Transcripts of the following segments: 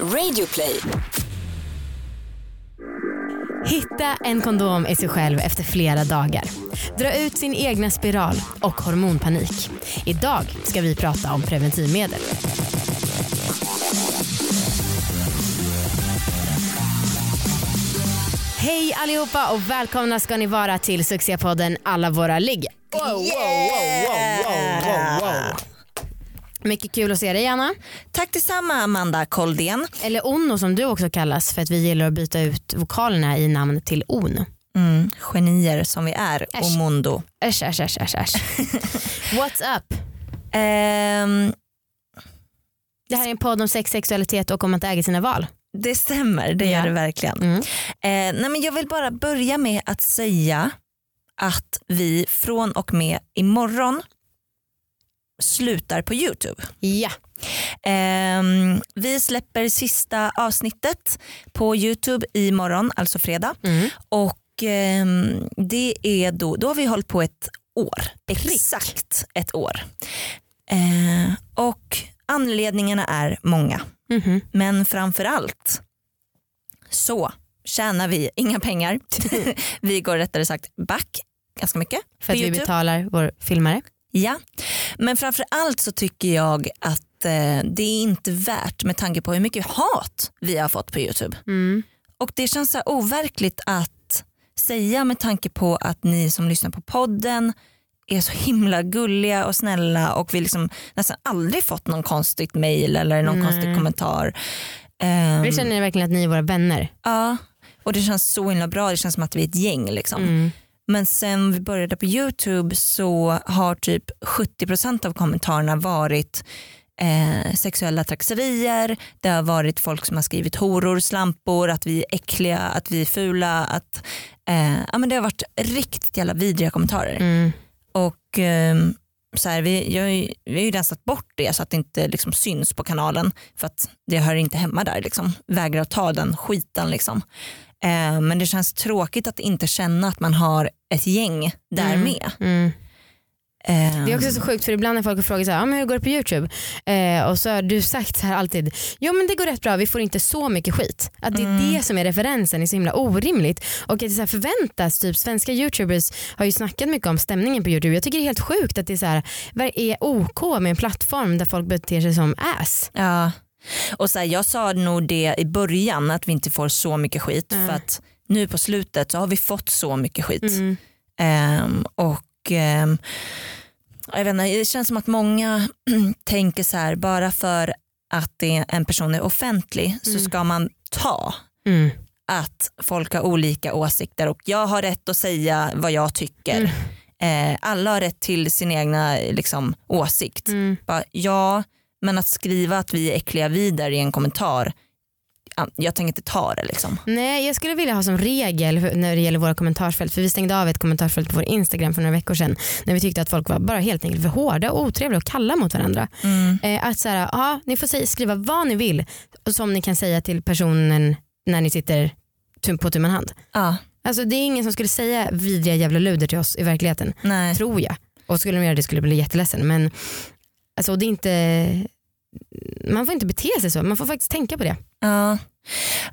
Radioplay. Hitta en kondom i sig själv efter flera dagar. Dra ut sin egna spiral och hormonpanik. Idag ska vi prata om preventivmedel. Hej allihopa och välkomna ska ni vara till succépodden Alla våra ligg. Wow, wow, wow, wow, wow, wow. Mycket kul att se dig Anna. Tack detsamma Amanda Koldén. Eller Ono som du också kallas för att vi gillar att byta ut vokalerna i namn till On. Mm, genier som vi är. Äsch. Omondo. Äsch, äsch, äsch, äsch, äsch. What's up? Ehm, Det här är en podd om sex, sexualitet och om att äga sina val. det stämmer, det Ja. gör det verkligen. Mm. Eh, nej men jag vill bara börja med att säga att vi från och med imorgon slutar på Youtube. Ja. Ehm, vi släpper sista avsnittet på Youtube imorgon, alltså fredag. Mm. Och ehm, det är då, då har vi hållit på ett år. Exakt ett år. Eh, och anledningarna är många. Mhm. Men framförallt så tjänar vi inga pengar. vi går rättare sagt back ganska mycket. För att vi betalar vår filmare. Ja, men framförallt så tycker jag att eh, det är inte värt med tanke på hur mycket hat vi har fått på Youtube. Mm. Och det känns så overkligt att säga med tanke på att ni som lyssnar på podden är så himla gulliga och snälla och vi liksom nästan aldrig fått någon konstigt mail eller någon Nej. konstig kommentar. Ehm, Vi känner verkligen att ni är våra vänner. Ja, och det känns så himla bra. Det känns som att vi är ett gäng. Liksom. Mm. Men sen vi började på Youtube så har typ 70% av kommentarerna varit eh, sexuella trakasserier, det har varit folk som har skrivit horor, slampor, att vi är äckliga, att vi är fula. Att, eh, ja, men det har varit riktigt jävla vidriga kommentarer. Mm. Och ehm, så här, vi, jag, vi har ju rensat bort det så att det inte liksom syns på kanalen för att det hör inte hemma där. Liksom. Vägrar att ta den skiten. Liksom. Eh, men det känns tråkigt att inte känna att man har ett gäng där Mm. med. Mm. Eh, Det är också så sjukt för ibland när folk frågar så här, ah, men hur går det på YouTube? Eh, och så har du sagt så här alltid, jo men det går rätt bra, vi får inte så mycket skit. Att det är Mm. det som är referensen är så himla orimligt. Och att det så här förväntas, typ svenska YouTubers har ju snackat mycket om stämningen på YouTube. Jag tycker det är helt sjukt att det är, så här, vad är OK med en plattform där folk beter sig som ass. Ja. Och så här, jag sa nog det i början att vi inte får så mycket skit Mm. för att nu på slutet så har vi fått så mycket skit. Mm. Ehm, och ehm, jag vet inte, det känns som att många tänker så här bara för att en person är offentlig så Mm. ska man ta Mm. att folk har olika åsikter och jag har rätt att säga vad jag tycker. Eh, alla har rätt till sin egna liksom, åsikt. Mm. Bara, ja, men att skriva att vi är äckliga vidare i en kommentar, ja, jag tänker inte ta det. Liksom. Nej jag skulle vilja ha som regel när det gäller våra kommentarsfält för vi stängde av ett kommentarsfält på vår Instagram för några veckor sedan när vi tyckte att folk var bara helt enkelt för hårda och otrevliga och kalla mot varandra. Mm. Eh, att så här, ja, ni får skriva vad ni vill och som ni kan säga till personen när ni sitter på tu man hand. Ja, Alltså, det är ingen som skulle säga vidriga jävla luder till oss i verkligheten, nej. tror jag. Och skulle de göra det skulle jag bli jätteledsen. Men alltså, det är inte, man får inte bete sig så, man får faktiskt tänka på det. Ja.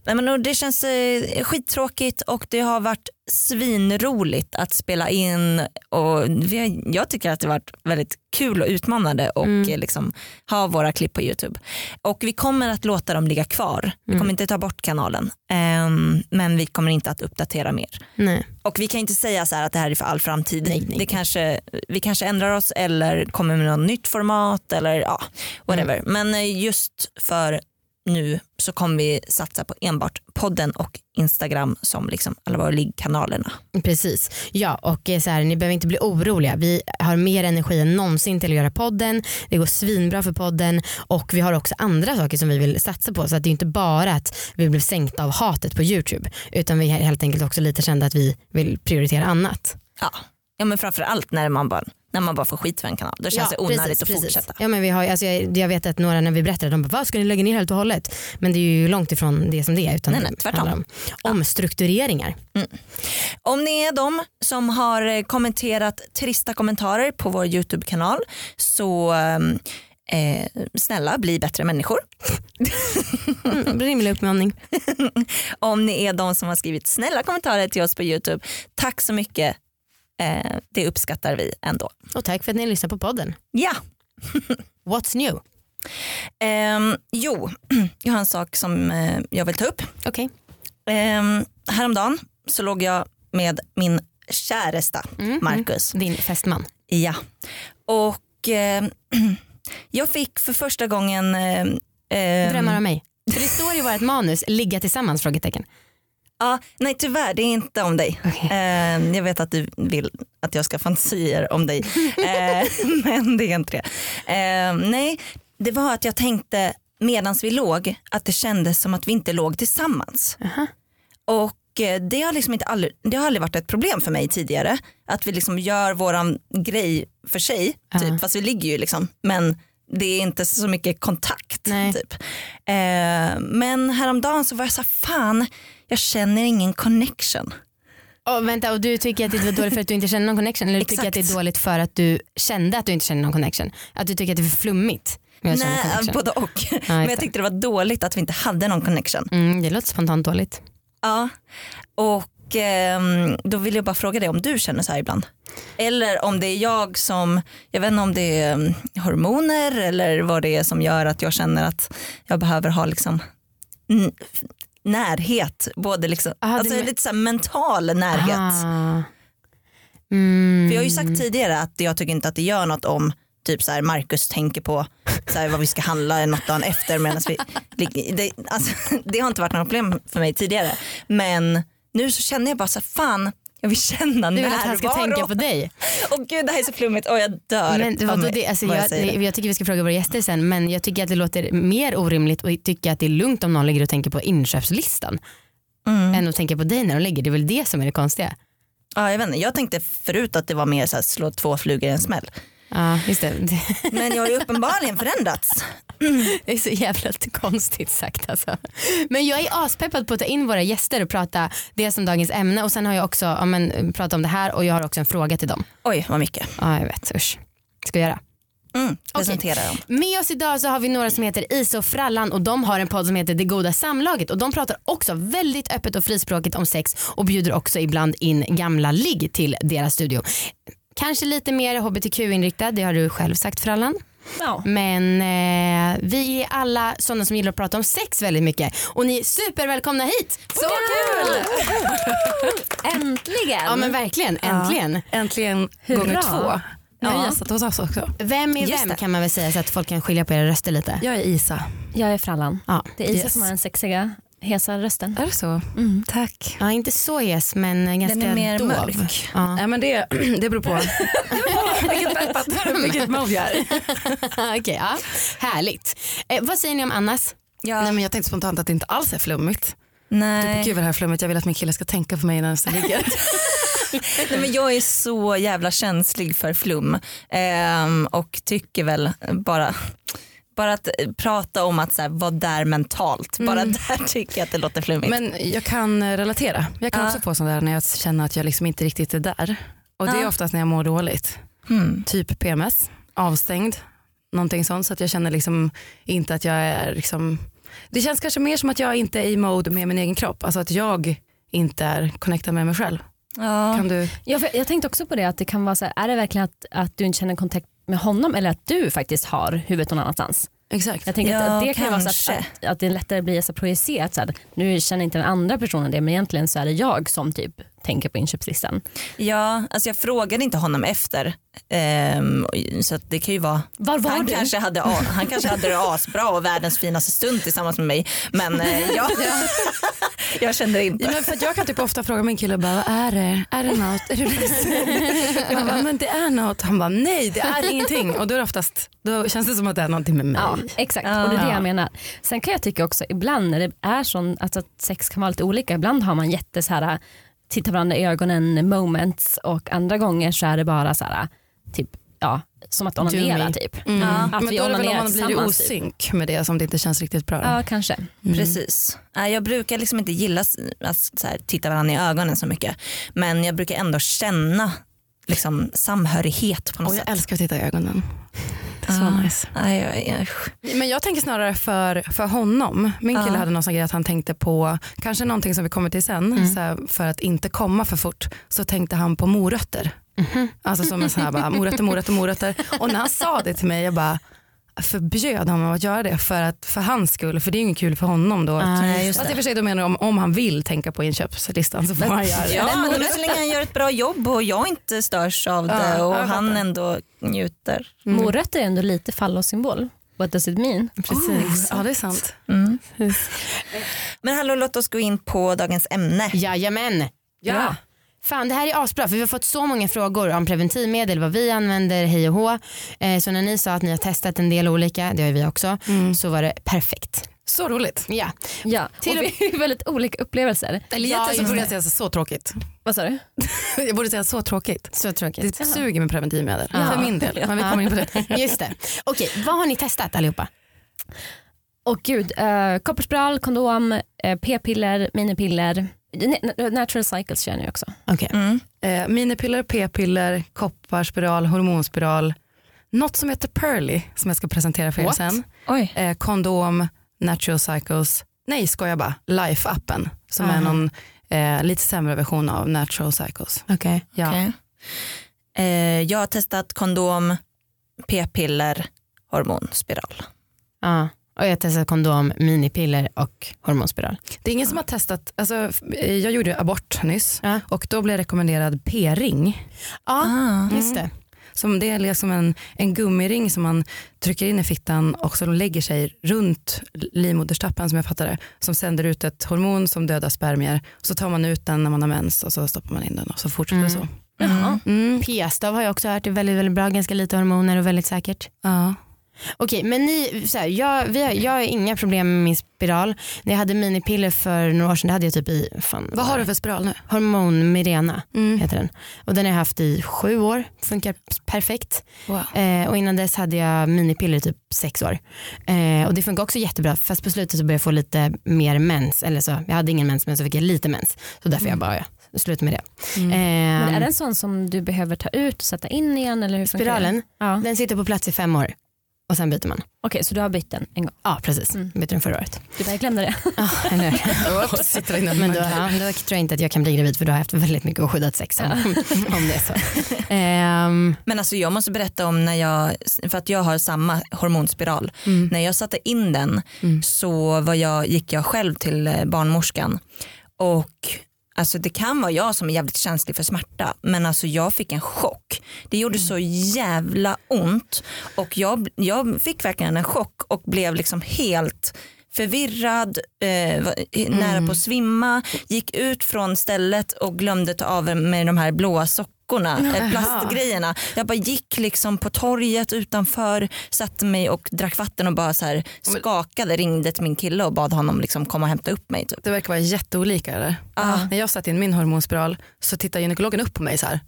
Nej, men det känns eh, skittråkigt och det har varit svinroligt att spela in och vi jag tycker att det har varit väldigt kul och utmanande och Mm. eh, liksom, ha våra klipp på Youtube. Och vi kommer att låta dem ligga kvar. Vi Mm. kommer inte ta bort kanalen Ehm, men vi kommer inte att uppdatera mer. Nej. Och vi kan inte säga så här att det här är för all framtid. Nej, nej. Det kanske, vi kanske ändrar oss eller kommer med något nytt format eller ja, whatever. Mm. Men eh, just för nu så kommer vi satsa på enbart podden och Instagram som liksom alla våra liggkanalerna. Precis. Ja, och eh, så här, ni behöver inte bli oroliga. Vi har mer energi än någonsin till att göra podden. Det går svinbra för podden och vi har också andra saker som vi vill satsa på. Så att det är inte bara att vi blev sänkta av hatet på YouTube utan vi är helt enkelt också lite kända att vi vill prioritera annat. Ja, ja men framförallt när man bara, när man bara får skit för en kanal. Då känns det onödigt att fortsätta. Ja, men vi har, alltså jag, jag vet att några när vi berättade de bara vad ska ni lägga ner helt och hållet? Men det är ju långt ifrån det som det är. Utan Nej, nej, tvärtom. om omstruktureringar. Om ni är de som har eh, kommenterat trista kommentarer på vår YouTube-kanal så ehm, eh, snälla bli bättre människor. Mm, rimlig uppmaning. Om ni är de som har skrivit snälla kommentarer till oss på Youtube. Tack så mycket. Eh, det uppskattar vi ändå. Och tack för att ni lyssnar på podden. Ja, What's new? ehm, jo, jag har en sak som eh, jag vill ta upp. Okej. Um, häromdagen så låg jag med min käresta Mm, Marcus. Din fästman. Ja. Och eh, jag fick för första gången eh, eh, Drömmar om mig. För det står i vårt manus, ligga tillsammans? Frågetecken. Ja, nej tyvärr det är inte om dig. Okej. Eh, jag vet att du vill att jag ska fantasier om dig. Eh, men det är inte det. Eh, nej, det var att jag tänkte medan vi låg att det kändes som att vi inte låg tillsammans. Aha. Och eh, det har, liksom inte aldrig, det har aldrig varit ett problem för mig tidigare. Att vi liksom gör våran grej för sig, typ, Ja. fast vi ligger ju liksom. Men det är inte så mycket kontakt. Nej. Typ. Eh, men häromdagen så var jag så här, fan jag känner ingen connection. Och vänta, och du tycker att det var dåligt för att du inte känner någon connection eller du tycker att det är dåligt för att du kände att du inte kände någon connection? Att du tycker att det är för flummigt Nej, både och. just Men jag tyckte det var dåligt att vi inte hade någon connection. Mm, det låter spontant dåligt. Ja. Och ehm, då vill jag bara fråga dig om du känner så här ibland. Eller om det är jag som, jag vet inte om det är mm, hormoner eller vad det är som gör att jag känner att jag behöver ha liksom närhet. Både liksom, Aha, alltså men- lite så mental närhet. Ah. Mm. För jag har ju sagt tidigare att jag tycker inte att det gör något om typ så här Marcus tänker på så här vad vi ska handla något dagen efter. Medan vi, det, alltså, det har inte varit något problem för mig tidigare. Men nu så känner jag bara så här, fan jag vill känna Du vill närvaro. att han ska tänka på dig? Åh gud det här är så flummigt och jag dör Men vadå det, alltså, jag jag, jag tycker vi ska fråga våra gäster sen men jag tycker att det låter mer orimligt och tycker att det är lugnt om någon ligger och tänker på inköpslistan Mm. än att tänka på dig när de ligger. Det är väl det som är det konstiga. Ja, jag, vet inte, jag tänkte förut att det var mer så här, slå två flugor i en smäll. Ja just det. Men jag har ju uppenbarligen förändrats. Det är så jävla konstigt sagt alltså. Men jag är aspeppad på att ta in våra gäster och prata det som dagens ämne och sen har jag också ja, men, pratat om det här och jag har också en fråga till dem. Oj vad mycket. Ja jag vet, usch. Ska jag göra? Mm, presentera dem. Med oss idag så har vi några som heter Isa och Frallan och de har en podd som heter Det goda samlaget och de pratar också väldigt öppet och frispråkigt om sex och bjuder också ibland in gamla ligg till deras studio. Kanske lite mer hbtq-inriktad, det har du själv sagt Frallan. Ja. Men eh, vi är alla sådana som gillar att prata om sex väldigt mycket och ni är supervälkomna hit. Så kul! Äntligen! Ja men verkligen, äntligen. Äntligen Hurra. gånger två. Jag har Ja. gästat hos oss också. Vem är Just vem det. kan man väl säga så att folk kan skilja på era röster lite. Jag är Isa. Jag är Frallan. Ja. Det är Isa Yes. som har den sexiga, hesa rösten. Är det så? Mm. Tack. Ja inte så hes men eh, ganska är mer dov. mörk. Ja. Nej men det, det beror på. vilket peppat, vilket mode jag är. Okej, ja. Härligt. Eh, vad säger ni om Annas? Ja, Nej men jag tänkte spontant att det inte alls är flummigt. nej. Gud vad det här är flummigt. Jag vill att min kille ska tänka på mig när han ligger. Nej, men jag är så jävla känslig för flum ehm, och tycker väl bara bara att eh, prata om att så här, vara där mentalt, bara där tycker jag att det låter flummigt. Men jag kan eh, relatera. Jag kan Ja. också få sånt där när jag känner att jag liksom inte riktigt är där. Och det är Ja. oftast när jag mår dåligt. Mm. Typ PMS, avstängd, någonting sånt. Så att jag känner liksom inte att jag är liksom det känns kanske mer som att jag inte är i mode med min egen kropp. Alltså att jag inte är connectad med mig själv. Ja. Kan du? Ja, jag tänkte också på det att det kan vara så här, är det verkligen att, att du inte känner kontakt med honom eller att du faktiskt har huvudet någon annanstans? Exakt. Jag tänker Ja, att, det kan ju vara så kanske. att, att, det lättare blir så projicerat. Så här, nu känner inte den andra personen det men egentligen så är det jag som typ tänker på inköpslistan. ja, alltså jag frågade inte honom efter ehm, så att det kan ju vara Var var han du? kanske, hade, han kanske hade det asbra och världens finaste stund tillsammans med mig men eh, jag, jag kände inte. Ja, men för att jag kan typ ofta fråga min kille bara, vad är det? Är det något? Är du ledsen? Jag bara, men det är något. Han bara, nej det är ingenting. Och då är det oftast, då känns det som att det är någonting med mig. Ja, exakt. Ja. Och det är det jag menar. Sen kan jag tycka också ibland när det är sån, alltså att sex kan vara lite olika. Ibland har man jätte så här, titta varandra i ögonen moments och andra gånger så är det bara så här, typ, ja, som att onanera typ. Mm. Ja. Att Men vi då är det väl om man blir typ. osynk med det som det inte känns riktigt bra. Ja, kanske. Precis. Nej, Jag brukar liksom inte gilla att här, titta varandra i ögonen så mycket men jag brukar ändå känna liksom, samhörighet på något Och jag sätt. älskar att titta i ögonen. Det är så nice. Nej, jag, jag, Men jag tänker snarare för, för honom. Min kille Ja. hade någon sån grej att han tänkte på, kanske någonting som vi kommer till sen, Mm. så här, för att inte komma för fort så tänkte han på morötter. Mhm. Alltså som en sån här bara, morötter, morötter, morötter. Och när han sa det till mig, jag bara förbjöd honom att göra det för, att, för hans skull, för det är ju inget kul för honom då. Ah, Fast i och det. för sig då menar om, om han vill tänka på inköpslistan så får han göra det. Ja, men så länge han gör ett bra jobb och jag inte störs av det Ja, och han fattar. ändå njuter. Mm. Morötter är ändå lite fallosymbol. What does it mean? Precis. Ja det är sant. Mm. Men hallå, låt oss gå in på dagens ämne. Jajamän. Ja. Fan det här är asbra för vi har fått så många frågor om preventivmedel, vad vi använder, hej och hå. Eh, så när ni sa att ni har testat en del olika, det har ju vi också, Mm. så var det perfekt. Så roligt. Ja. Ja, Till och vi har väldigt olika upplevelser. Eller Ja, egentligen så just borde jag säga så, tråkigt. Vad sa du? Jag borde säga så tråkigt. Så tråkigt. Det suger med preventivmedel. Ja. För min del. Men vi kommer in på det. Just det. Okej, vad har ni testat allihopa? Och gud, uh, kopparspiral, kondom, eh, p-piller, minipiller. Na- Natural cycles känner jag också. Okej. Mm. Eh, minipiller, p-piller, kopparspiral, hormonspiral. Något som heter Pearly som jag ska presentera för er What? sen. Oj. Eh, kondom, natural cycles. Nej skojar bara, Life-appen som är Aha. någon eh, lite sämre version av natural cycles. Okej. Ja. Okej. Eh, jag har testat kondom, p-piller, hormonspiral. Ja. Och jag har testat kondom, minipiller och hormonspiral. Det är ingen som har testat, alltså, eh, jag gjorde abort nyss Ja. och då blev jag rekommenderad p-ring. Ja, Ah. just det. Som det är liksom en, en gummiring som man trycker in i fittan och som lägger sig runt livmoderstappen som jag fattar det. Som sänder ut ett hormon som dödar spermier. Så tar man ut den när man har mens och så stoppar man in den och så fortsätter det Mm. så. Jaha. Mm. P-stav har jag också hört är väldigt, väldigt bra, ganska lite hormoner och väldigt säkert. Ja. Okej, men ni, så här, jag, vi har, jag har inga problem med min spiral. När jag hade minipiller för några år sedan, det hade jag typ i, fan, Vad har du för spiral nu? Hormon Mirena Mm. heter den. Och den har jag haft i sju år, funkar perfekt. Wow. Eh, och innan dess hade jag minipiller i typ sex år. Eh, och det funkar också jättebra fast på slutet så började jag få lite mer mens. Eller så, jag hade ingen mens men så fick jag lite mens. Så därför jag bara, ja, slut med det. Mm. Eh, Men är det en sån som du behöver ta ut och sätta in igen? Eller hur funkar det? spiralen, Ja. den sitter på plats i fem år. Och sen byter man. Okej, så du har bytt den en gång? Ja precis, Mm. bytte den förra året. Du bara, jag glömde det. Ja, eller hur? Men då, ja, då tror jag inte att jag kan bli gravid för då har jag haft väldigt mycket oskyddat sex om, om det är så. Ehm, Men alltså jag måste berätta om när jag, för att jag har samma hormonspiral. Mm. När jag satte in den Mm. så var jag, gick jag själv till eh, barnmorskan och Alltså det kan vara jag som är jävligt känslig för smärta men alltså jag fick en chock. Det gjorde så jävla ont och jag, jag fick verkligen en chock och blev liksom helt förvirrad, eh, nära på att svimma, gick ut från stället och glömde ta av mig de här blåa sockorna, eh, plastgrejerna. Jag bara gick liksom på torget utanför, satte mig och drack vatten och bara så här skakade, ringde till min kille och bad honom liksom komma och hämta upp mig. Typ. Det verkar vara jätteolika. Eller? Ah. När jag satte in min hormonspiral så tittade gynekologen upp på mig så här.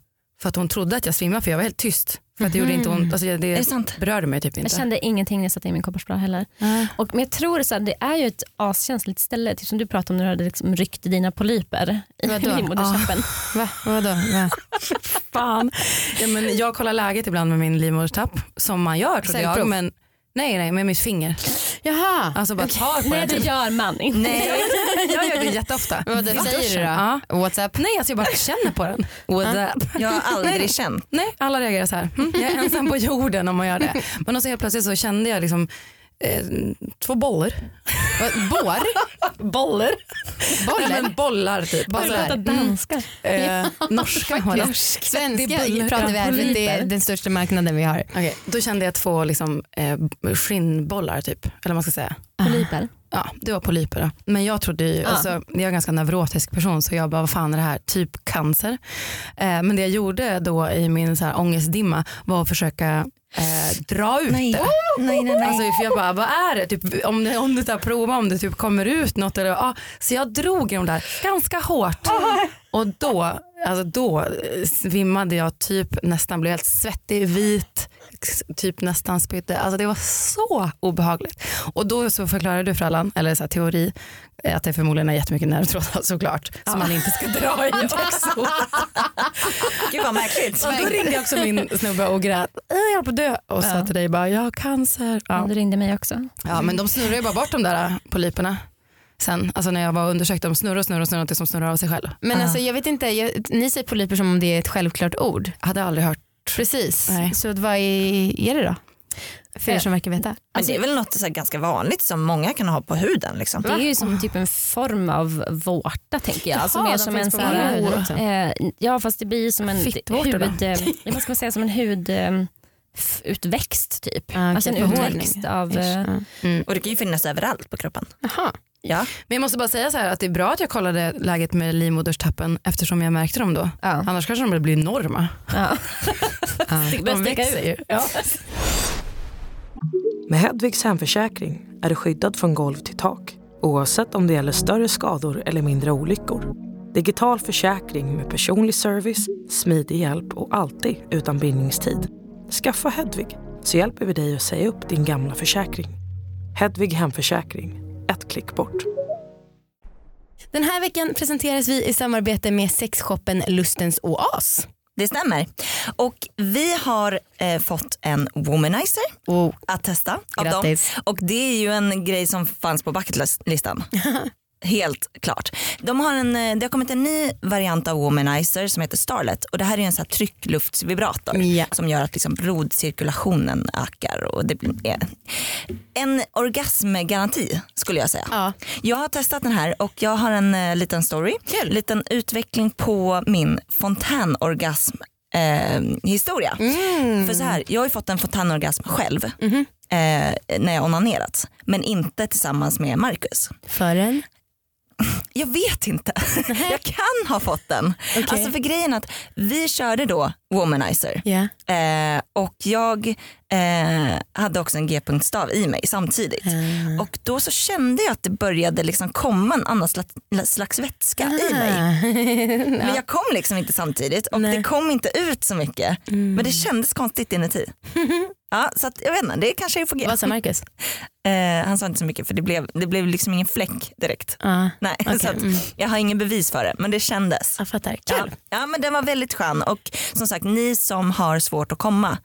För att hon trodde att jag svimmade för jag var helt tyst. För att det gjorde inte ont. Alltså Är det det sant? berörde mig typ Jag inte. kände ingenting när jag satte in min kopparspiral heller. Nej. Och, men jag tror så här, det är ju ett askänsligt ställe, typ som du pratade om när du hade liksom ryckt i dina polyper i Vadå? livmoderkäppen. va? Vadå? Va? Fan. Ja, men jag kollar läget ibland med min livmoderstapp som man gör Cellprov? jag. Men, nej, nej, med mitt finger. Jaha, Alltså bara tar på Nej det Typ. gör man inte. Nej. Jag gör det jätteofta. vad I säger du då? Ja. What's up? Nej, alltså jag bara känner på den. What's up? Jag har aldrig känt. Nej, alla reagerar så här. Mm, jag är ensam på jorden om man gör det. Men så helt plötsligt så kände jag liksom eh, två bollar. Bår? Bollar? Bollar? Nej, men bollar typ. Alltså, Prata danska. eh, norska var det. Svenska pratar vi här för det är den största marknaden vi har. Okej, då kände jag två liksom, eh, skinnbollar typ. Eller vad man ska säga. Polyper. Ja, det var polyper. Då. Men jag trodde ju, Ja. alltså, jag är en ganska neurotisk person så jag bara vad fan är det här? Typ cancer. Eh, men det jag gjorde då i min så här, ångestdimma var att försöka eh, dra ut Nej. det. Nej, nej, nej. Alltså, för jag bara, vad är det? Typ, om det, om det där prova om det typ kommer ut något. Eller, ja. Så jag drog i dem där ganska hårt. Och då, alltså då svimmade jag typ nästan, blev helt svettig, vit, typ nästan spydde. Alltså det var så obehagligt. Och då så förklarade du för alla, eller så här, teori, eh, att det förmodligen är jättemycket nervtrådar såklart som man inte ska dra i också. Gud vad märkligt. Och då ringde jag också min snubbe och grät, "Äh, jag håller på att dö och sa Ja. till dig bara, jag har cancer. Ja. Du ringde mig också. ja men de snurrar ju bara bort de där polyperna sen, alltså när jag var undersökt, de snurrar och snurrar och snurrar tills de snurrar av sig själv. Men alltså, jag vet inte, jag, ni säger polyper som om det är ett självklart ord. Hade aldrig hört. Precis. Nej. Så vad är, är det då? För er som verkar veta. Men det är väl något så här ganska vanligt som många kan ha på huden. Liksom. Det är ju som typ en form av vårta tänker jag. Alltså Jaha, mer de som en på så här, eh, Ja fast det blir som en hud, eh, vad ska man säga, som en hud eh, utväxt typ. Okej, alltså en utväxt av... eh, Ja. Och det kan ju finnas överallt på kroppen. Jaha. Ja. Men jag måste bara säga så här att det är bra att jag kollade läget med livmoderstappen eftersom jag märkte dem då. Ja. Annars kanske de hade blivit enorma. Ja. De växer ju. Ja. Med Hedvigs hemförsäkring är du skyddad från golv till tak oavsett om det gäller större skador eller mindre olyckor. Digital försäkring med personlig service, smidig hjälp och alltid utan bindningstid. Skaffa Hedvig så hjälper vi dig att säga upp din gamla försäkring. Hedvig hemförsäkring, ett klick bort. Den här veckan presenteras vi i samarbete med sexshoppen Lustens Oas. Det stämmer. Och vi har eh, fått en womanizer Oh, att testa av dem. Och det är ju en grej som fanns på bucketlistan. Helt klart. De har en, eh, det har kommit en ny variant av womanizer som heter Starlet och det här är en sån här tryckluftsvibrator Ja. som gör att liksom blodcirkulationen ökar och det blir eh, en orgasmgaranti skulle jag säga. Ja. Jag har testat den här och jag har en eh, liten story, Kul. liten utveckling på min fontänorgasm eh, historia. Mm. För så här, jag har ju fått en fontänorgasm själv Mhm. eh, när jag onanerat men inte tillsammans med Marcus. Förrän? Jag vet inte. jag kan ha fått den. Okej. Alltså för grejen att vi körde då womanizer Ja. Eh, och jag eh, hade också en g-punktstav i mig samtidigt. Ah. Och då så kände jag att det började liksom komma en annan slags, slags vätska i mig. Men jag kom liksom inte samtidigt och Nej. det kom inte ut så mycket. Men det kändes konstigt inuti. Ja, så att, jag vet inte, det kanske är på G. Vad sa Marcus? Eh, han sa inte så mycket för det blev, det blev liksom ingen fläck direkt. Ja, Nej, okej. så att, Mm. Jag har ingen bevis för det men det kändes. jag fattar. Ja, Kul. ja men den var väldigt skön och som sagt ni som har svårt att komma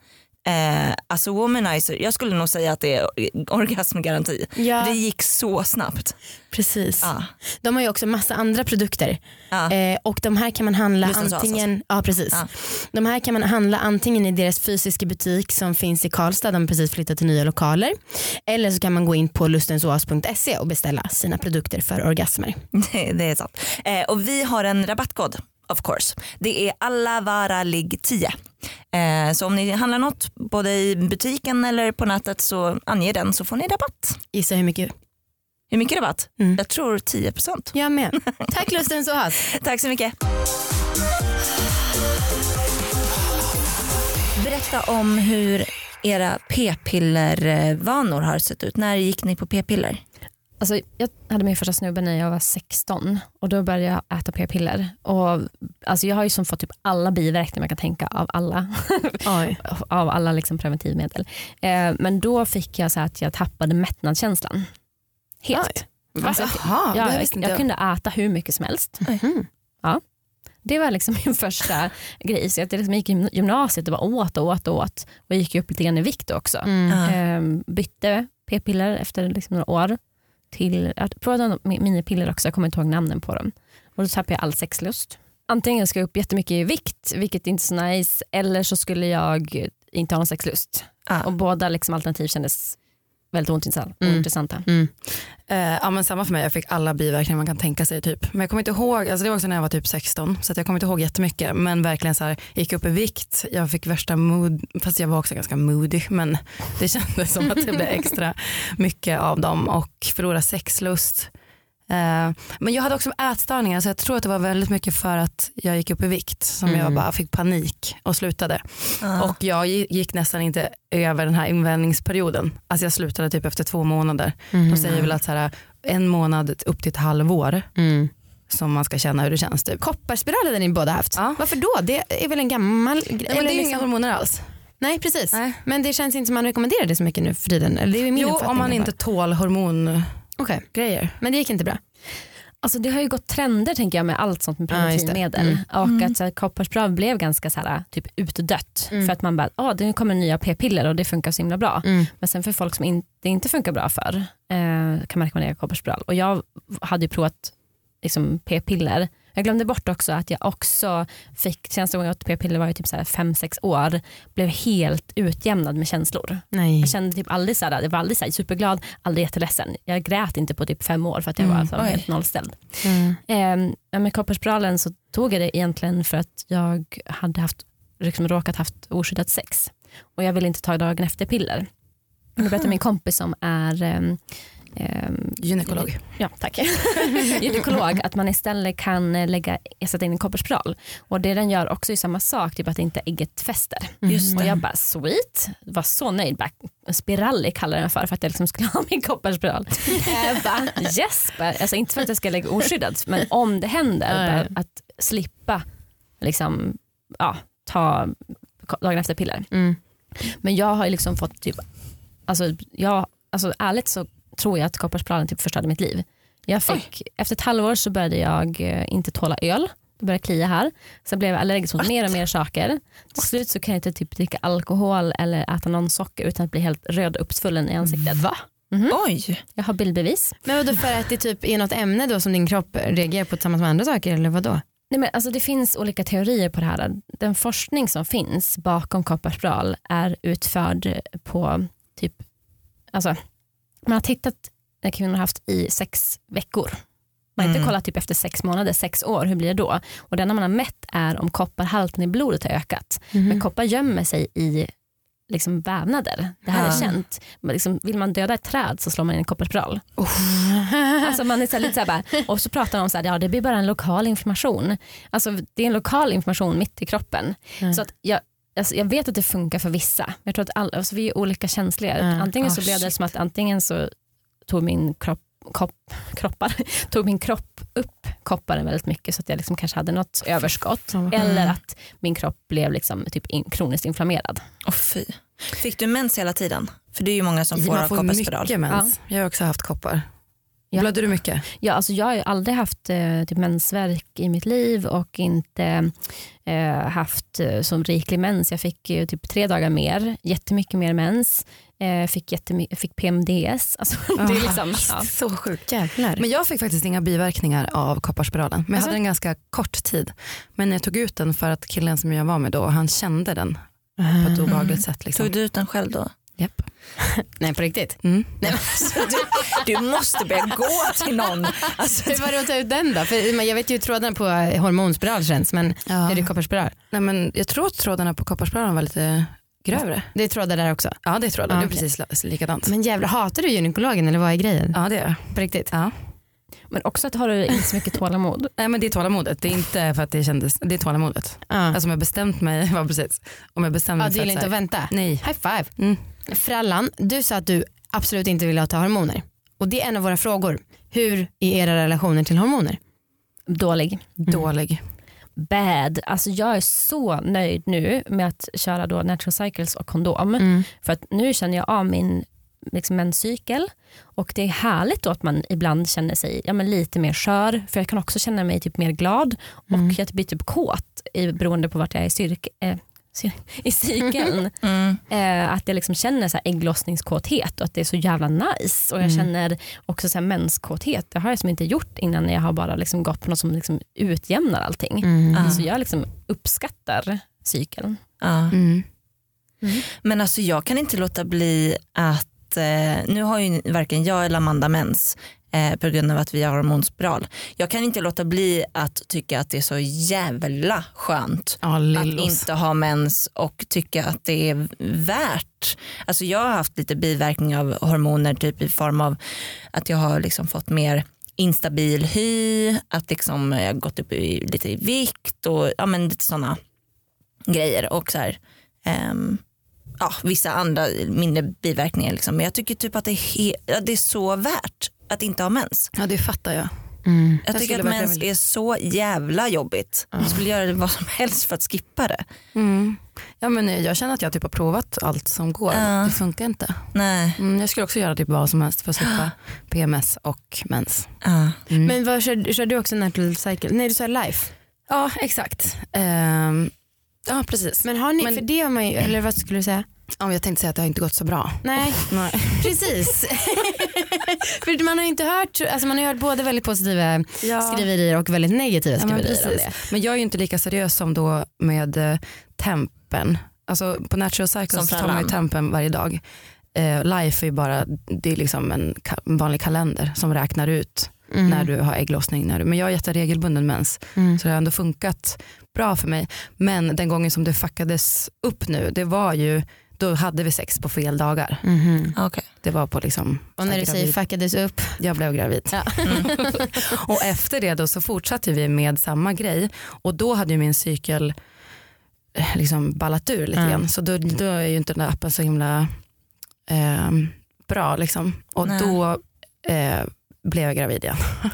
Eh, alltså womanizer, jag skulle nog säga att det är orgasmgaranti. Ja. Det gick så snabbt. Precis. Ja. De har ju också massa andra produkter Ja. eh, och de här kan man handla Oas antingen, ja, precis. Ja. De här kan man handla antingen i deras fysiska butik som finns i Karlstad, de har precis flyttat till nya lokaler. Eller så kan man gå in på lustensoas.se och beställa sina produkter för orgasmer. Det, det är sant. Eh, och vi har en rabattkod of course. Det är allavaralig 10. Eh, så om ni handlar något både i butiken eller på nätet så ange den så får ni rabatt. Gissa hur mycket? Hur mycket rabatt? Mm. Jag tror 10%. Jag med. Tack Lustensoas. Tack så mycket. Berätta om hur era p-pillervanor har sett ut. När gick ni på p-piller? Alltså, jag hade min första snubbe när jag var 16 och då började jag äta p-piller. Och, alltså, jag har ju som fått typ alla biverkningar man kan tänka av alla, av alla liksom preventivmedel. Eh, men då fick jag så att jag tappade mättnadskänslan. Helt. Alltså, jag, det jag, jag, inte jag. kunde äta hur mycket som helst. Mhm. Ja. Det var liksom min första grej. Så jag liksom gick i gymnasiet och bara åt och åt och åt. Och gick upp lite grann i vikt också. Mm. Ehm, bytte p-piller efter liksom några år. Till, provade några minipiller också, jag kommer inte ihåg namnen på dem. Och då tappade jag all sexlust. Antingen ska jag upp jättemycket i vikt, vilket inte är så nice, eller så skulle jag inte ha någon sexlust. Ah. Och båda liksom alternativ kändes väldigt ointressanta. Mm. ointressanta. Mm. Eh, ja, men samma för mig, jag fick alla biverkningar man kan tänka sig. Typ. Men jag kommer inte ihåg, alltså det var också när jag var typ 16 så att jag kommer inte ihåg jättemycket. Men verkligen så här, jag gick upp i vikt, jag fick värsta mood, fast jag var också ganska moody men det kändes som att det blev extra mycket av dem och förlora sexlust. Eh, men jag hade också ätstörningar så jag tror att det var väldigt mycket för att jag gick upp i vikt som jag Mm. bara fick panik och slutade. Ja. Och jag gi- gick nästan inte över den här invändningsperioden. Alltså jag slutade typ efter två månader. Mm. De säger väl att så här, en månad upp till ett halvår Mm. som man ska känna hur det känns. Typ. Kopparspiral hade ni båda haft. Ja. Varför då? Det är väl en gammal grej? Det är ju inga liksom- hormoner alls. Nej precis. Nej. Men det känns inte som man rekommenderar det så mycket nu för tiden. Det är min Jo om man inte tål hormongrejer. Fall. Okej. Men det gick inte bra. Alltså det har ju gått trender tänker jag med allt sånt med preventivmedel. Och att så här, kopparspiral blev ganska så här, typ utdött. Mm. För att man bara, ah, det kommer nya p-piller och det funkar så himla bra. Mm. Men sen för folk som in, det inte funkar bra för eh, kan man rekommendera kopparspiral. Och jag hade ju provat liksom, p-piller. Jag glömde bort också att jag också fick, senaste gången jag åt p-piller var ju typ 5-6 år, blev helt utjämnad med känslor. Nej. Jag kände typ aldrig så här, jag var aldrig så här superglad, aldrig jätteledsen. Jag grät inte på typ fem år för att jag Mm, var så här oj. helt nollställd. Mm. Eh, med kopparspiralen så tog jag det egentligen för att jag hade haft, liksom råkat haft oskyddat sex och jag ville inte ta dagen efter piller. Då berättade min kompis som är ehm, ehm, Gynekolog. Ja, tack. Gynekolog, att man istället kan eh, lägga, sätta in en kopparspiral. Och det den gör också är samma sak, typ att inte ägget fäster. Just Och jag bara sweet, var så nöjd. Bara, Spiralli kallar jag den för, för att jag liksom skulle ha min kopparspiral. bara yes, bara, alltså inte för att jag ska lägga oskyddat, men om det händer, bara att slippa liksom, ja, ta dagen efter piller. Mm. Men jag har liksom fått typ, alltså, jag, alltså ärligt så tror jag att kopparspiralen typ förstörde mitt liv. Jag fick, efter ett halvår så började jag eh, inte tåla öl. Det började klia här. Sen blev jag allergisk mot mer och mer saker. Till slut så kan jag inte typ dricka alkohol eller äta någon socker utan att bli helt röd och uppsvullen i ansiktet. Va? Oj, Jag har bildbevis. Men vadå för att det typ är något ämne då som din kropp reagerar på tillsammans med andra saker eller vad då? Nej, men alltså det finns olika teorier på det här. Den forskning som finns bakom kopparspiral är utförd på typ, alltså, man har tittat när kvinnor har haft i sex veckor. Man har inte Mm. kollat typ efter sex månader, sex år, hur blir det då? Och den man har mätt är om kopparhalten i blodet har ökat. Men koppar gömmer sig i liksom vävnader. Det här är Ja. känt. Liksom, vill man döda ett träd så slår man in en kopparspiral. Alltså man är så lite så här bara, och så pratar de om att ja, det blir bara en lokal inflammation. Alltså, det är en lokal inflammation mitt i kroppen. Mm. Så att jag, alltså, jag vet att det funkar för vissa. Men jag tror att all, alltså, vi är olika känsliga. Mm. Antingen så Ah, blev det shit. som att antingen så tog min kropp, kopp, kroppar, tog min kropp upp kopparen väldigt mycket så att jag liksom kanske hade något överskott. Mm. Eller att min kropp blev liksom typ in, kroniskt inflammerad. oh, fy. Fick du mens hela tiden? För det är ju många som får får kopparspiral. mycket mens. Jag har också haft koppar. Ja. Blödde du mycket? Ja, alltså jag har ju aldrig haft eh, typ mensvärk i mitt liv och inte eh, haft eh, som riklig mens. Jag fick ju typ tre dagar mer, jättemycket mer mens. Eh, fick, jättemy- fick PMDS. Alltså, det är liksom, ja. Så sjukt. Jävlar. Men jag fick faktiskt inga biverkningar av kopparspiralen. Men jag Alltså? hade den ganska kort tid. Men jag tog ut den för att killen som jag var med då, han kände den på ett obehagligt sätt. Liksom. Tog du ut den själv då? Japp. Nej på riktigt. Mm. Nej, men, Du, du måste börja gå till någon. Alltså, hur var det att ta ut den då? För, men jag vet ju hur trådarna på hormonspiral känns men Ja. är det kopparspiral? Nej, men jag tror att trådarna på kopparspiralen var lite grövre. Det är trådar där också. Ja det är trådar, Ja, det är okej. precis li- likadant. Men jävlar hatar du gynekologen eller vad är grejen? Ja det är jag. På riktigt? Ja. Men också att har du inte så mycket tålamod. Nej men det är tålamodet, det är inte för att det kändes, det är tålamodet. Ja. Alltså om jag bestämt mig, ja, precis. Om jag bestämde ja, mig du för vill att inte här- vänta? Nej. High five. Mm. Frallan, du sa att du absolut inte ville ta hormoner. Och det är en av våra frågor. Hur är era relationer till hormoner? Dålig. Dålig. Bad. Alltså jag är så nöjd nu med att köra då natural cycles och kondom. Mm. För att nu känner jag av min liksom menscykel och det är härligt då att man ibland känner sig ja, men lite mer skör. För jag kan också känna mig typ mer glad och Mm. jag blir typ kåt i, beroende på vart jag är i, styrk, eh, i cykeln. mm. eh, att jag liksom känner så här ägglossningskåthet och att det är så jävla nice. Och jag Mm. känner också så här menskåthet. Det har jag som inte gjort innan jag har bara liksom gått på något som liksom utjämnar allting. Mm. Så jag liksom uppskattar cykeln. Ja. Mm. Men alltså jag kan inte låta bli att, eh, nu har ju varken jag eller Amanda mens eh, på grund av att vi har hormonspiral. Jag kan inte låta bli att tycka att det är så jävla skönt Ja, att inte ha mens och tycka att det är värt. Alltså jag har haft lite biverkningar av hormoner typ i form av att jag har liksom fått mer instabil hy, att liksom jag har gått upp i, lite i vikt och ja, men lite sådana grejer. Och så här, ehm, ja, vissa andra mindre biverkningar. Liksom. Men jag tycker typ att det är, det är så värt att inte ha mens. Ja det fattar jag. Mm. Jag Jag tycker att mens är så jävla jobbigt. Jag skulle göra vad som helst för att skippa det. Mm. Ja, men jag känner att jag typ har provat allt som går. Ja. Det funkar inte. Nej. Mm, jag skulle också göra typ vad som helst för att slippa PMS och mens. Ja. Mm. Men vad, kör, kör du också natural cycle? Nej du sa life. Ja exakt. Ehm, ja precis. Men har ni, Men- för det har man ju, eller vad skulle du säga? Ja, jag tänkte säga att det har inte gått så bra. Nej Nej. precis. för man har ju inte hört, alltså man har hört både väldigt positiva skriverier och väldigt negativa Ja, men, skriverier om precis. det. men jag är ju inte lika seriös som då med eh, tempen. Alltså på Natural Som Cycles så tar man ju tempen varje dag. Eh, life är ju bara det är liksom en, ka- en vanlig kalender som räknar ut Mm. när du har ägglossning. När du, men jag har jätteregelbunden mens Mm. så det har ändå funkat bra för mig. Men den gången som det fuckades upp nu det var ju då hade vi sex på fel dagar. Mhm. Okej. Det var på liksom, Och när du säger gravid. fuckades upp. jag blev gravid. Ja. och efter det då så fortsatte vi med samma grej och då hade ju min cykel eh, liksom ballat ur lite Mm. grann. Så då, då är ju inte den där appen så himla ehm, bra liksom. Och Nej. då eh, blev jag gravid igen.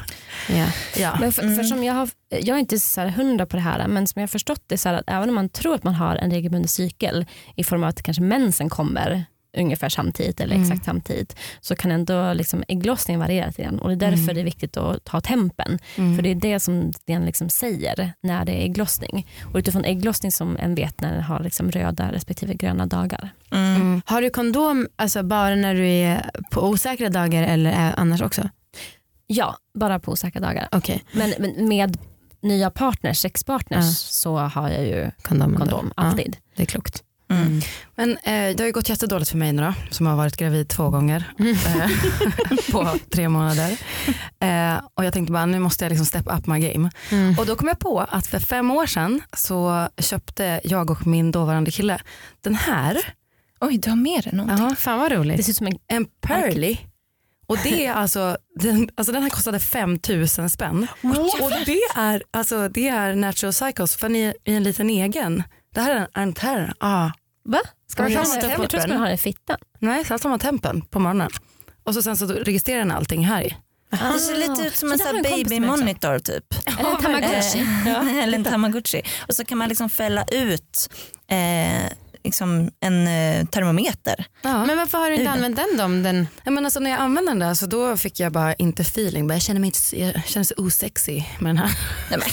Ja. Ja. Men för, för Mm. som jag, har, jag är inte så här hundra på det här men som jag har förstått det så här att även om man tror att man har en regelbunden cykel i form av att kanske mensen kommer ungefär samtidigt eller Mm. exakt samtidigt så kan ändå liksom ägglossningen variera lite grann och det är därför Mm. det är viktigt att ta tempen. Mm. För det är det som den liksom säger när det är ägglossning. Och utifrån ägglossning som en vet när den har liksom röda respektive gröna dagar. Mm. Mm. Har du kondom alltså bara när du är på osäkra dagar eller annars också? Ja, bara på osäkra dagar. Okej, Men, men med nya partners, sexpartners Ja. så har jag ju kondom. kondom Ja, alltid. det är klokt. Mm. Men eh, det har ju gått jättedåligt för mig nu då, som har varit gravid två gånger Mm. eh, på tre månader. Eh, och jag tänkte bara nu måste jag liksom step up my game. Mm. Och då kom jag på att för fem år sedan så köpte jag och min dåvarande kille den här, Oj, du har med dig någonting. Aha, Fan vad Det roligt. ser ut som en en Pearly. Och det är alltså, den, alltså den här kostade 5000 spänn. Och det är, alltså, det är Natural Cycles för ni är i en liten egen. Det här är en Anther. Ah. Va? Ska man har det? stött Jag på tror att den. man har det i fittan. Nej, så har man tempen på morgonen. Och så sen så registrerar den allting här i. Det ser lite ut som Så en en kompis baby med också. monitor typ. Eller en tamagotchi. Eh, Eller en tamagotchi. Och så kan man liksom fälla ut eh, liksom en eh, termometer. Ja. Men varför har du inte använt den då? Om den... Ja, men alltså, när jag använde den där så då fick jag bara inte feeling. Bara, Jag känner mig inte, jag känner så osexy med den här. Nej, men,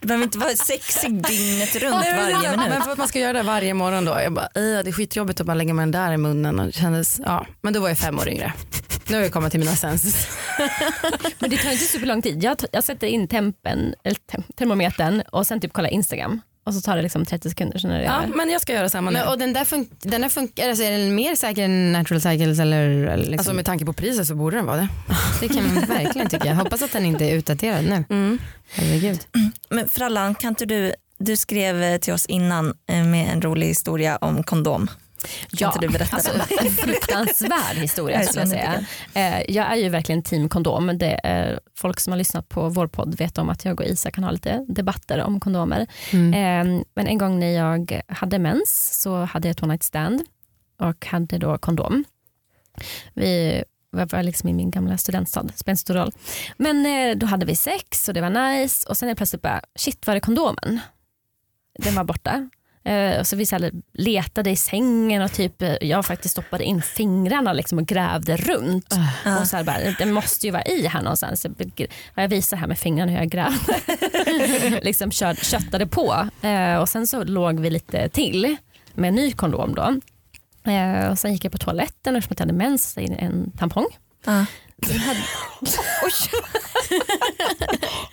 du behöver inte vara sexig dygnet runt varje Men minut. för att man ska göra det varje morgon då. Jag bara, "Ej, det är skitjobbigt att bara lägga mig den där i munnen. Och det kändes, ja. Men då var jag fem år yngre. Nu har jag kommit till mina senses. Men det tar inte superlång tid. Jag, jag sätter in tempen, eller termometern och sen typ kollar Instagram. Och så tar det liksom 30 sekunder sen är det Ja, över. men jag ska göra samma nu. Men, och den där, fun- den där funkar, alltså är den mer säker än natural cycles eller? eller liksom? Alltså med tanke på priset så borde den vara det. det kan man verkligen tycka. Jag hoppas att den inte är utdaterad nu. Mm. Herregud. Men Frallan, kan inte du, du skrev eh, till oss innan eh, med en rolig historia om kondom. Kan Ja, inte du berätta alltså, en fruktansvärd historia skulle jag säga. Eh, jag är ju verkligen team kondom. Det är, folk som har lyssnat på vår podd vet om att jag och Isa kan ha lite debatter om kondomer. Mm. Eh, men en gång när jag hade mens så hade jag ett one night stand och hade då kondom. Vi var var liksom i min gamla studentstad, spelar inte stor roll. Men eh, då hade vi sex och det var nice och sen är det plötsligt bara, shit var är kondomen? Den var borta. Eh, och så vi så här letade i sängen och typ, eh, jag faktiskt stoppade in fingrarna liksom och grävde runt. Och så bara, den måste ju vara i här någonstans. Jag, jag visar här med fingrarna hur jag grävde. liksom kör, köttade på. Eh, och sen så låg vi lite till med en ny kondom då. Och sen gick jag på toaletten och eftersom jag hade mens så in en tampong. Ja. Den hade,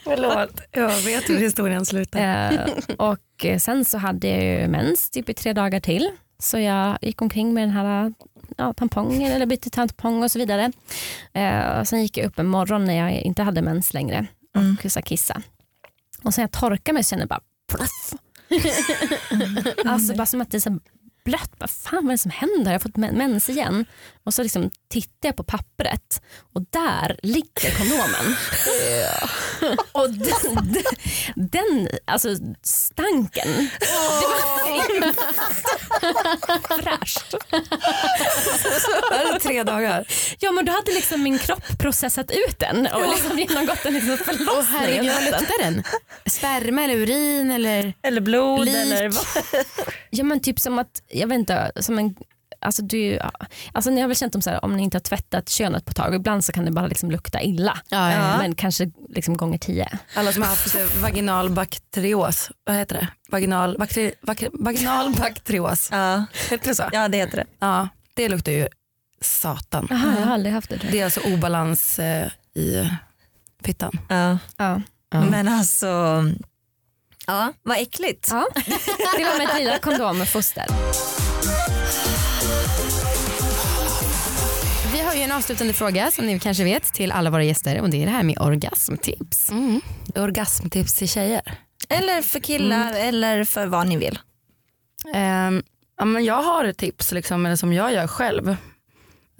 Förlåt, jag vet hur historien slutar. Eh, och eh, sen så hade jag ju mens typ i tre dagar till. Så jag gick omkring med den här ja, tampongen eller bytte tampong och så vidare. Eh, och sen gick jag upp en morgon när jag inte hade mens längre och Mm. så kissa. Och sen jag torkade mig så kände jag bara pluff. alltså bara som att det så blött. Vad fan vad är det som händer? Jag har fått men- mens igen. Och så liksom tittar jag på pappret och där ligger kondomen. och den, den, den, alltså stanken. Det var fräscht. Är tre dagar. Ja men då hade liksom min kropp processat ut den och liksom genomgått en liksom förlossning. Åh herregud vad luktar den? Sperma eller urin eller? Eller blod Lik. eller vad? Ja men typ som att, jag vet inte, som en Alltså, du, alltså ni har väl känt om, så här, om ni inte har tvättat könet på ett tag, ibland så kan det bara liksom lukta illa. Ja, ja. Men kanske liksom gånger tio. Alla som har haft eh, vaginal bakterios, vad heter det? Vaginal, bakteri, bak, vaginal bakterios. Ja. Heter det så? ja det heter det. Ja, det luktar ju satan. Jaha, jag har aldrig haft det. Det är alltså obalans eh, i fittan. Ja. Ja. Ja. Men alltså, ja vad äckligt. Ja. Det var med foster. Vi har ju en avslutande fråga som ni kanske vet till alla våra gäster och det är det här med orgasmtips. Mm. Orgasmtips till tjejer. Eller för killar eller för vad ni vill. Ehm, ja, men jag har ett tips liksom, eller som jag gör själv.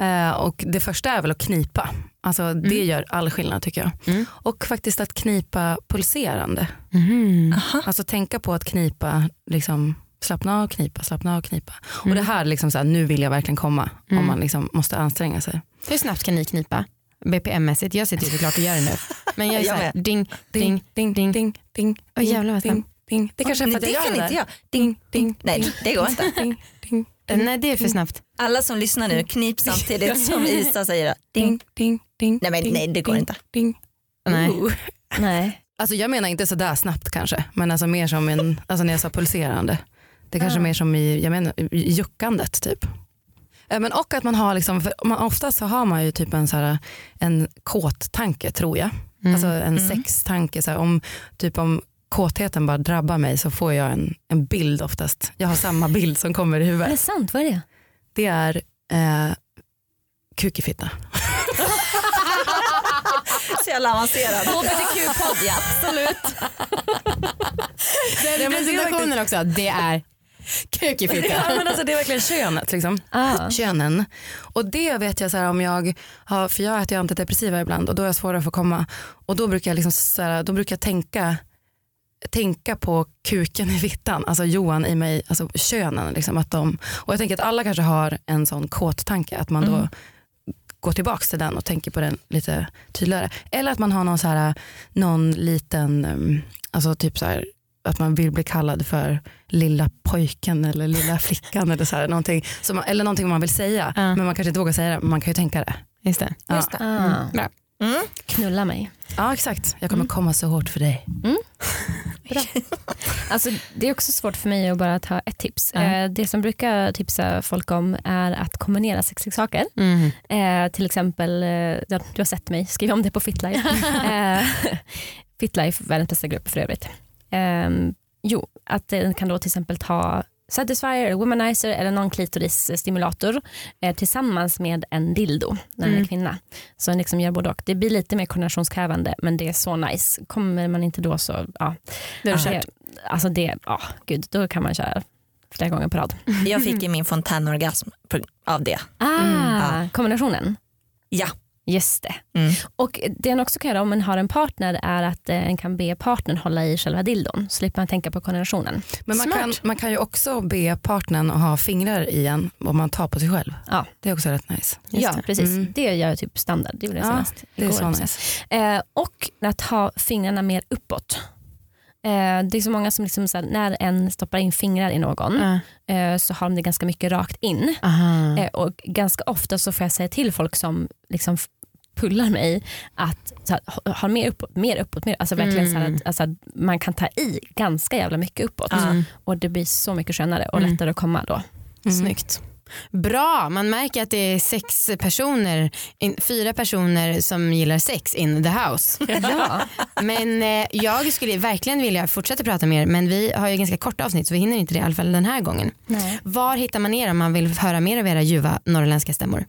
Eh, och det första är väl att knipa. Alltså, Det gör all skillnad tycker jag. Mm. Och faktiskt att knipa pulserande. Mhm. Alltså tänka på att knipa, liksom, slappna av, knipa, slappna av, knipa. Och det här, liksom, så här, nu vill jag verkligen komma. Mm. Om man liksom, måste anstränga sig. Hur snabbt kan ni knipa? BPM-mässigt, jag sitter ju såklart och gör det nu. Men jag är såhär, ding, ding, ding, ding, ding, ding. Åh, jävlar vad ding, snabbt. ding. Det kanske är för att Nej, jag det kan inte jag. Ding, ding, Nej det går inte. ding, ding, Nej det är för snabbt. Alla som lyssnar nu, knip samtidigt som Isa säger det. ding, Ding. Ding. Nej, men ding, nej, det går ding, inte. Ding. Nej. Ooh. Nej. Alltså jag menar inte sådär snabbt kanske, men alltså mer som en, alltså när jag sa pulserande. Det är kanske Ah. mer som i, jag menar, i juckandet typ. Eh, Men och att man har, liksom, för man, oftast så har man ju typ en, så här, en kåt tanke tror jag. Mm. Alltså en Mm. sextanke. Så här, om, typ om kåtheten bara drabbar mig så får jag en, en bild oftast. Jag har samma bild som kommer i Är det huvudet. sant? Vad är det? Det är eh, kuk i fitta. Så jävla avancerad. HBTQ-podd ja, absolut. Den presentationen också, det är kuk i fitta. ja, men alltså, det är verkligen könet. Liksom. Ah. könen. Och det vet jag så här, om jag har, för jag äter ju antidepressiva ibland och då är jag svårare att få komma. Och då brukar jag, liksom, så här, då brukar jag tänka, tänka på kuken i fittan, alltså Johan i mig, alltså könen. Liksom, att de, och jag tänker att alla kanske har en sån kåt tanke, att man då Mm. Går tillbaka till den och tänker på den lite tydligare. Eller att man har någon, så här, någon liten, um, alltså typ så här, att man vill bli kallad för lilla pojken eller lilla flickan eller, så här, någonting, som man, eller någonting man vill säga Ja. men man kanske inte vågar säga det men man kan ju tänka det. Just det. Ja. Just det. Ah. Bra. Mm. Knulla mig. Ja exakt, jag kommer komma så hårt för dig. Alltså, det är också svårt för mig att bara ta ett tips. Eh, det som brukar tipsa folk om är att kombinera sexleksaker. Mm. Eh, till exempel, eh, ja, du har sett mig skriva om det på Fitlife. Fitlife, världens bästa grupp för övrigt. Eh, jo, att den kan då till exempel ta Satisfyer, Womanizer eller någon klitorisstimulator eh, tillsammans med en dildo när den är Mm. kvinna. Så den liksom gör både och. Det blir lite mer koordinationskrävande men det är så nice. Kommer man inte då så, ja. Då är det det, kört. alltså det, ja gud, då kan man köra flera gånger på rad. Jag fick ju min fontänorgasm av det. Ah, ja. kombinationen. Ja. Just det. Mm. Och det en också kan göra om man har en partner är att eh, en kan be partnern hålla i själva dildon. Så slipper man tänka på koordinationen. Men man Smart. kan, man kan ju också be partnern att ha fingrar i en om man tar på sig själv. Ja. Det är också rätt nice. Just ja, det. precis. Mm. Det gör jag typ standard. Det gjorde jag Ja, senast Det är så nice. Eh, och att ha fingrarna mer uppåt. Eh, det är så många som liksom så här, när en stoppar in fingrar i någon Ja. eh, så har de det ganska mycket rakt in. Eh, och ganska ofta så får jag säga till folk som liksom pullar mig att så här, ha, mer uppåt, mer uppåt, mer. Alltså verkligen så här Mm. att, alltså att man kan ta i ganska jävla mycket uppåt Mm. och det blir så mycket skönare och Mm. lättare att komma då. Mm. Snyggt. Bra, man märker att det är sex personer, in, fyra personer som gillar sex in the house. Ja. Men eh, jag skulle verkligen vilja fortsätta prata mer men vi har ju ganska korta avsnitt så vi hinner inte det i alla fall den här gången. Nej. Var hittar man er om man vill höra mer av era ljuva norrländska stämmor?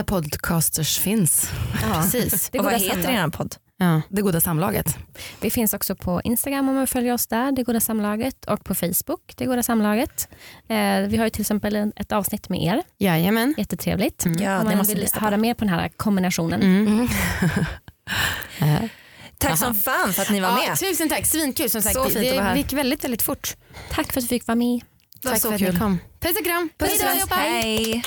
Där podcasters finns. Ja. Precis. Det och vad heter er podd? Ja. det goda samlaget. Vi finns också på Instagram om man följer oss där, Det Goda Samlaget och på Facebook, Det Goda Samlaget. Eh, vi har ju till exempel ett avsnitt med er, Jajamän. jättetrevligt. Mm. Ja, om det man vill höra mer på den här kombinationen. Mm. Mm. Tack som fan för att ni var Ja, med. tusen tack, svinkul som sagt. Så fint att vara det här. gick väldigt väldigt fort. Tack för att du fick vara med. var tack så för att kul. ni kom. Puss och kram. Puss då. Hej.